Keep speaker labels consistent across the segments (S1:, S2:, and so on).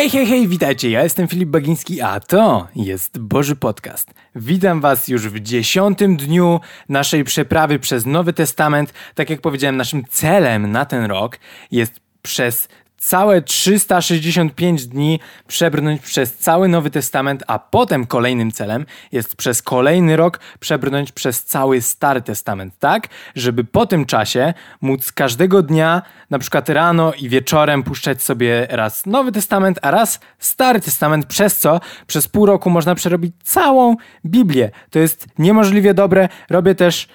S1: Hej, hej, hej, witajcie, ja jestem Filip Bagiński, a to jest Boży Podcast. Witam was już w dziesiątym dniu naszej przeprawy przez Nowy Testament. Tak jak powiedziałem, naszym celem na ten rok jest przez całe 365 dni przebrnąć przez cały Nowy Testament, a potem kolejnym celem jest przez kolejny rok przebrnąć przez cały Stary Testament, tak? Żeby po tym czasie móc każdego dnia, na przykład rano i wieczorem puszczać sobie raz Nowy Testament, a raz Stary Testament, przez co przez pół roku można przerobić całą Biblię. To jest niemożliwie dobre. Robię też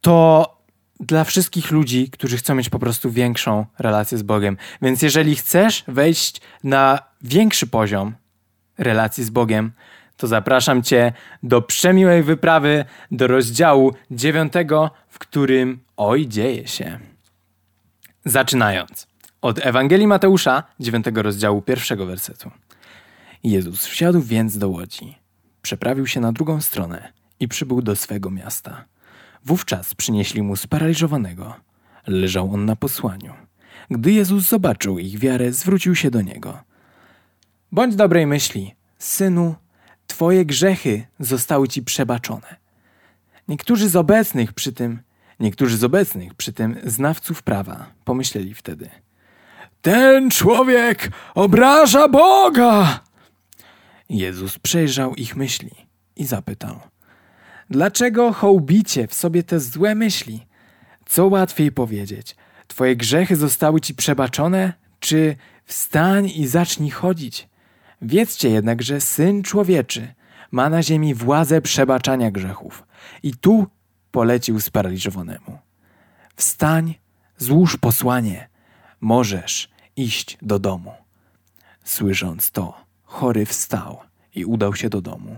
S1: to dla wszystkich ludzi, którzy chcą mieć po prostu większą relację z Bogiem. Więc jeżeli chcesz wejść na większy poziom relacji z Bogiem, to zapraszam Cię do przemiłej wyprawy do rozdziału dziewiątego, w którym oj dzieje się. Zaczynając od Ewangelii Mateusza, dziewiątego rozdziału pierwszego wersetu. Jezus wsiadł więc do łodzi, przeprawił się na drugą stronę i przybył do swego miasta. Wówczas przynieśli mu sparaliżowanego. Leżał on na posłaniu. Gdy Jezus zobaczył ich wiarę, zwrócił się do niego. Bądź dobrej myśli, synu, twoje grzechy zostały ci przebaczone. Niektórzy z obecnych przy tym, niektórzy z obecnych przy tym znawców prawa pomyśleli wtedy. Ten człowiek obraża Boga! Jezus przejrzał ich myśli i zapytał – Dlaczego hołbicie w sobie te złe myśli? Co łatwiej powiedzieć? Twoje grzechy zostały ci przebaczone, czy wstań i zacznij chodzić? Wiedzcie jednak, że Syn Człowieczy ma na ziemi władzę przebaczania grzechów. I tu polecił sparaliżowanemu. Wstań, złóż posłanie, możesz iść do domu. Słysząc to, chory wstał i udał się do domu.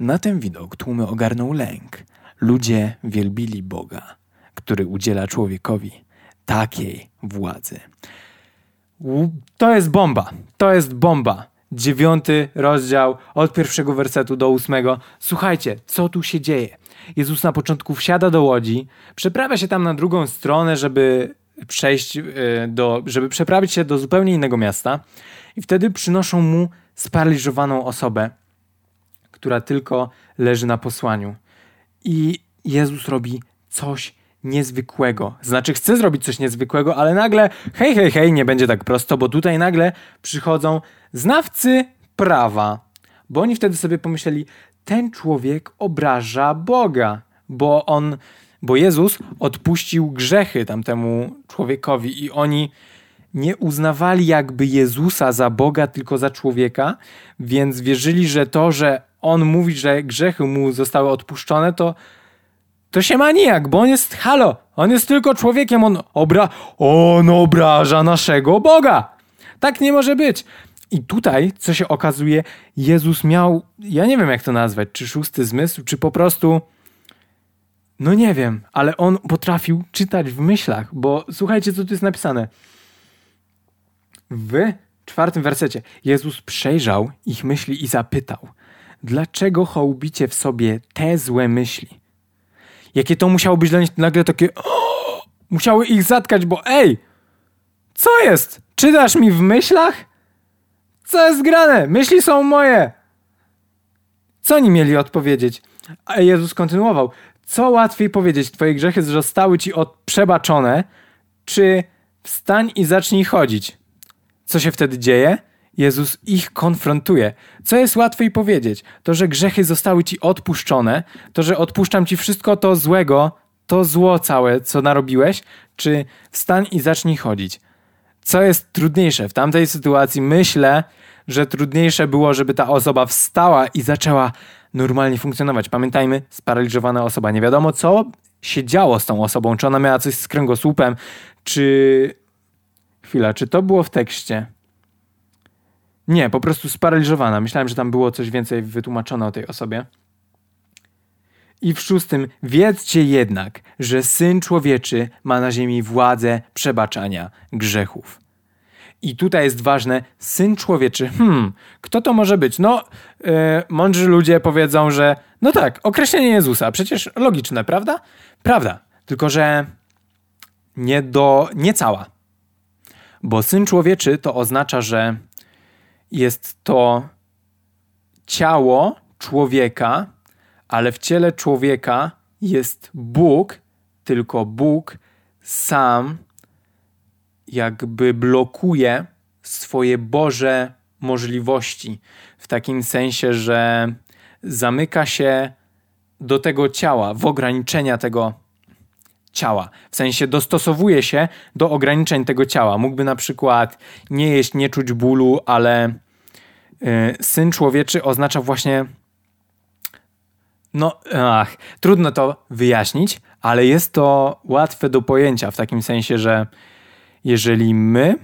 S1: Na ten widok tłumy ogarnął lęk. Ludzie wielbili Boga, który udziela człowiekowi takiej władzy. To jest bomba. To jest bomba. Dziewiąty rozdział od pierwszego wersetu do ósmego. Słuchajcie, co tu się dzieje? Jezus na początku wsiada do łodzi, przeprawia się tam na drugą stronę, żeby przejść e, do, żeby przeprawić się do zupełnie innego miasta i wtedy przynoszą mu sparaliżowaną osobę, która tylko leży na posłaniu. I Jezus robi coś niezwykłego. Znaczy, chce zrobić coś niezwykłego, ale nagle, hej, hej, hej, nie będzie tak prosto, bo tutaj nagle przychodzą znawcy prawa. Bo oni wtedy sobie pomyśleli, ten człowiek obraża Boga, bo on, bo Jezus odpuścił grzechy tamtemu człowiekowi i oni nie uznawali jakby Jezusa za Boga, tylko za człowieka, więc wierzyli, że to, że on mówi, że grzechy mu zostały odpuszczone, to to się ma nijak, bo on jest, halo, on jest tylko człowiekiem, on, obra on obraża naszego Boga. Tak nie może być. I tutaj, co się okazuje, Jezus miał, ja nie wiem jak to nazwać, czy szósty zmysł, czy po prostu, no nie wiem, ale on potrafił czytać w myślach, bo słuchajcie, co tu jest napisane. W czwartym wersecie Jezus przejrzał ich myśli i zapytał – dlaczego hołbicie w sobie te złe myśli? Jakie to musiało być dla nich nagle takie. Musiały ich zatkać, bo ej! Co jest? Czytasz mi w myślach? Co jest grane? Myśli są moje! Co oni mieli odpowiedzieć? A Jezus kontynuował. Co łatwiej powiedzieć? Twoje grzechy zostały ci od przebaczone, czy wstań i zacznij chodzić? Co się wtedy dzieje? Jezus ich konfrontuje. Co jest łatwiej powiedzieć? To, że grzechy zostały ci odpuszczone, to, że odpuszczam ci wszystko to złego, to zło całe, co narobiłeś, czy wstań i zacznij chodzić. Co jest trudniejsze? W tamtej sytuacji myślę, że trudniejsze było, żeby ta osoba wstała i zaczęła normalnie funkcjonować. Pamiętajmy, sparaliżowana osoba. Nie wiadomo, co się działo z tą osobą. Czy ona miała coś z kręgosłupem, czy. Chwila, czy to było w tekście? Nie, po prostu sparaliżowana. Myślałem, że tam było coś więcej wytłumaczone o tej osobie. I w szóstym, wiedzcie jednak, że Syn Człowieczy ma na ziemi władzę przebaczania grzechów. I tutaj jest ważne, Syn Człowieczy, hmm, kto to może być? No, yy, mądrzy ludzie powiedzą, że no tak, określenie Jezusa, przecież logiczne, prawda? Prawda, tylko że nie do, nie cała. Bo Syn Człowieczy to oznacza, że jest to ciało człowieka, ale w ciele człowieka jest Bóg, tylko Bóg sam jakby blokuje swoje Boże możliwości. W takim sensie, że zamyka się do tego ciała, w ograniczenia tego ciała. W sensie dostosowuje się do ograniczeń tego ciała. Mógłby na przykład nie jeść, nie czuć bólu, ale yy, syn człowieczy oznacza właśnie. No, ach, trudno to wyjaśnić, ale jest to łatwe do pojęcia w takim sensie, że jeżeli my.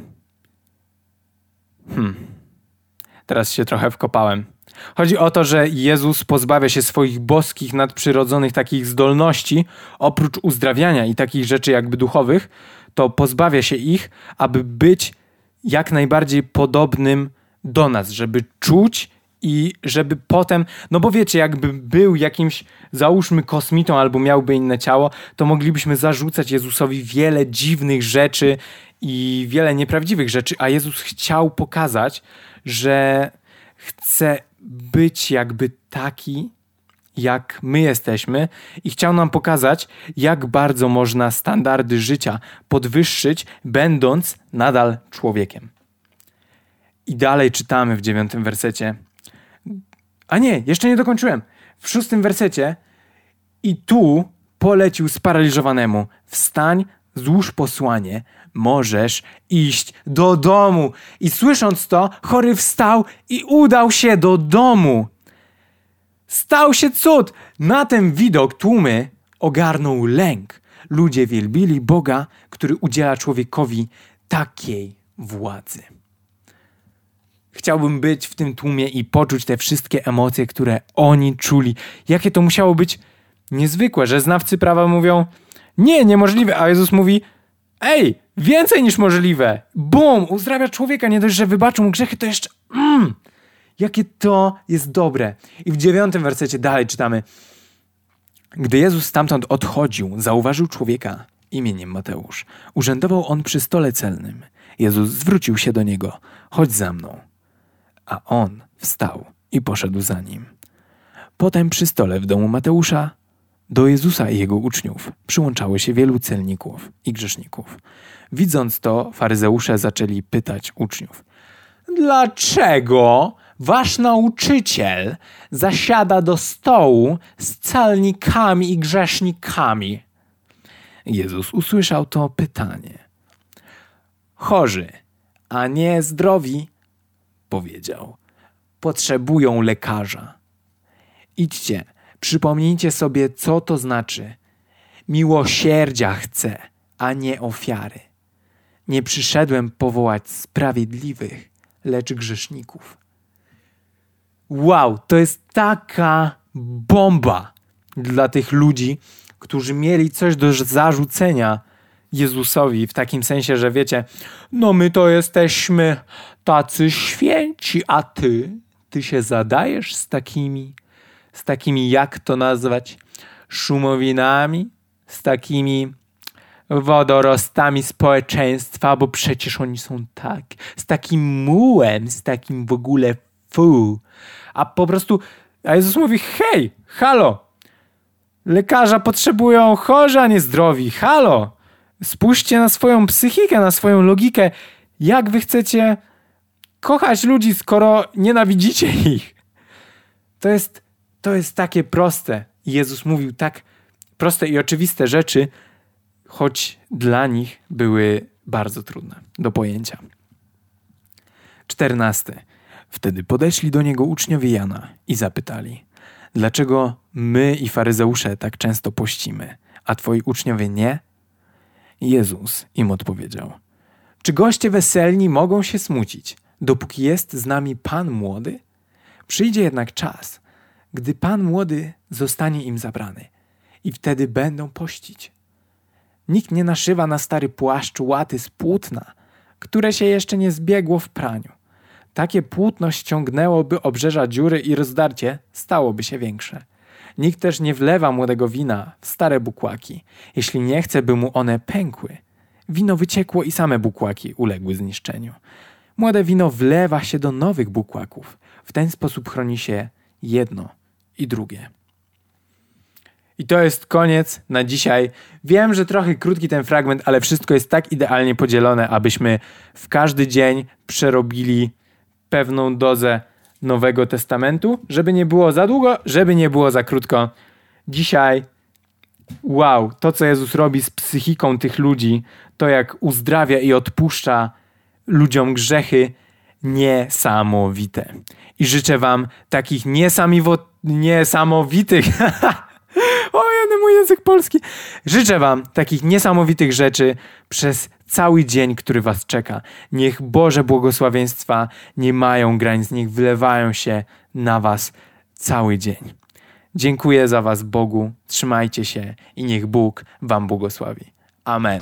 S1: Hmm. Teraz się trochę wkopałem. Chodzi o to, że Jezus pozbawia się swoich boskich, nadprzyrodzonych takich zdolności, oprócz uzdrawiania i takich rzeczy jakby duchowych, to pozbawia się ich, aby być jak najbardziej podobnym do nas, żeby czuć i żeby potem, no bo wiecie, jakby był jakimś, załóżmy kosmitą albo miałby inne ciało, to moglibyśmy zarzucać Jezusowi wiele dziwnych rzeczy i wiele nieprawdziwych rzeczy, a Jezus chciał pokazać, że chce być jakby taki, jak my jesteśmy, i chciał nam pokazać, jak bardzo można standardy życia podwyższyć, będąc nadal człowiekiem. I dalej czytamy w dziewiątym wersecie. A nie, jeszcze nie dokończyłem. W szóstym wersecie i tu polecił sparaliżowanemu: Wstań, złóż posłanie, możesz iść do domu. I słysząc to, chory wstał i udał się do domu. Stał się cud. Na ten widok tłumy ogarnął lęk. Ludzie wielbili Boga, który udziela człowiekowi takiej władzy. Chciałbym być w tym tłumie i poczuć te wszystkie emocje, które oni czuli. Jakie to musiało być niezwykłe, że znawcy prawa mówią: Nie, niemożliwe, a Jezus mówi: Ej, więcej niż możliwe. Bum, uzdrawia człowieka, nie dość, że wybaczył mu grzechy, to jeszcze... Mm, jakie to jest dobre. I w dziewiątym wersecie dalej czytamy. Gdy Jezus stamtąd odchodził, zauważył człowieka imieniem Mateusz. Urzędował on przy stole celnym. Jezus zwrócił się do niego. Chodź za mną. A on wstał i poszedł za nim. Potem przy stole w domu Mateusza do Jezusa i jego uczniów przyłączało się wielu celników i grzeszników. Widząc to, faryzeusze zaczęli pytać uczniów: Dlaczego wasz nauczyciel zasiada do stołu z celnikami i grzesznikami? Jezus usłyszał to pytanie. Chorzy, a nie zdrowi, powiedział, potrzebują lekarza. Idźcie Przypomnijcie sobie, co to znaczy. Miłosierdzia chcę, a nie ofiary. Nie przyszedłem powołać sprawiedliwych, lecz grzeszników. Wow, to jest taka bomba dla tych ludzi, którzy mieli coś do zarzucenia Jezusowi, w takim sensie, że wiecie, no my to jesteśmy tacy święci, a ty, ty się zadajesz z takimi z takimi, jak to nazwać, szumowinami, z takimi wodorostami społeczeństwa, bo przecież oni są tak, z takim mułem, z takim w ogóle fu. A po prostu, a Jezus mówi, hej, halo, lekarza potrzebują chorzy, a nie zdrowi, halo, spójrzcie na swoją psychikę, na swoją logikę, jak wy chcecie kochać ludzi, skoro nienawidzicie ich. To jest to jest takie proste. Jezus mówił tak proste i oczywiste rzeczy, choć dla nich były bardzo trudne do pojęcia. Czternasty. Wtedy podeszli do niego uczniowie Jana i zapytali: Dlaczego my i faryzeusze tak często pościmy, a twoi uczniowie nie? Jezus im odpowiedział: Czy goście weselni mogą się smucić, dopóki jest z nami Pan młody? Przyjdzie jednak czas, gdy Pan młody zostanie im zabrany i wtedy będą pościć. Nikt nie naszywa na stary płaszcz łaty z płótna, które się jeszcze nie zbiegło w praniu. Takie płótno ściągnęłoby obrzeża dziury i rozdarcie stałoby się większe. Nikt też nie wlewa młodego wina w stare bukłaki, jeśli nie chce, by mu one pękły. Wino wyciekło i same bukłaki uległy zniszczeniu. Młode wino wlewa się do nowych bukłaków. W ten sposób chroni się jedno i drugie. I to jest koniec na dzisiaj. Wiem, że trochę krótki ten fragment, ale wszystko jest tak idealnie podzielone, abyśmy w każdy dzień przerobili pewną dozę Nowego Testamentu, żeby nie było za długo, żeby nie było za krótko. Dzisiaj, wow, to co Jezus robi z psychiką tych ludzi, to jak uzdrawia i odpuszcza ludziom grzechy, niesamowite. I życzę Wam takich niesamowitych O, jeden mój język polski. Życzę Wam takich niesamowitych rzeczy przez cały dzień, który Was czeka. Niech Boże błogosławieństwa nie mają granic, niech wylewają się na Was cały dzień. Dziękuję za Was Bogu, trzymajcie się i niech Bóg Wam błogosławi. Amen.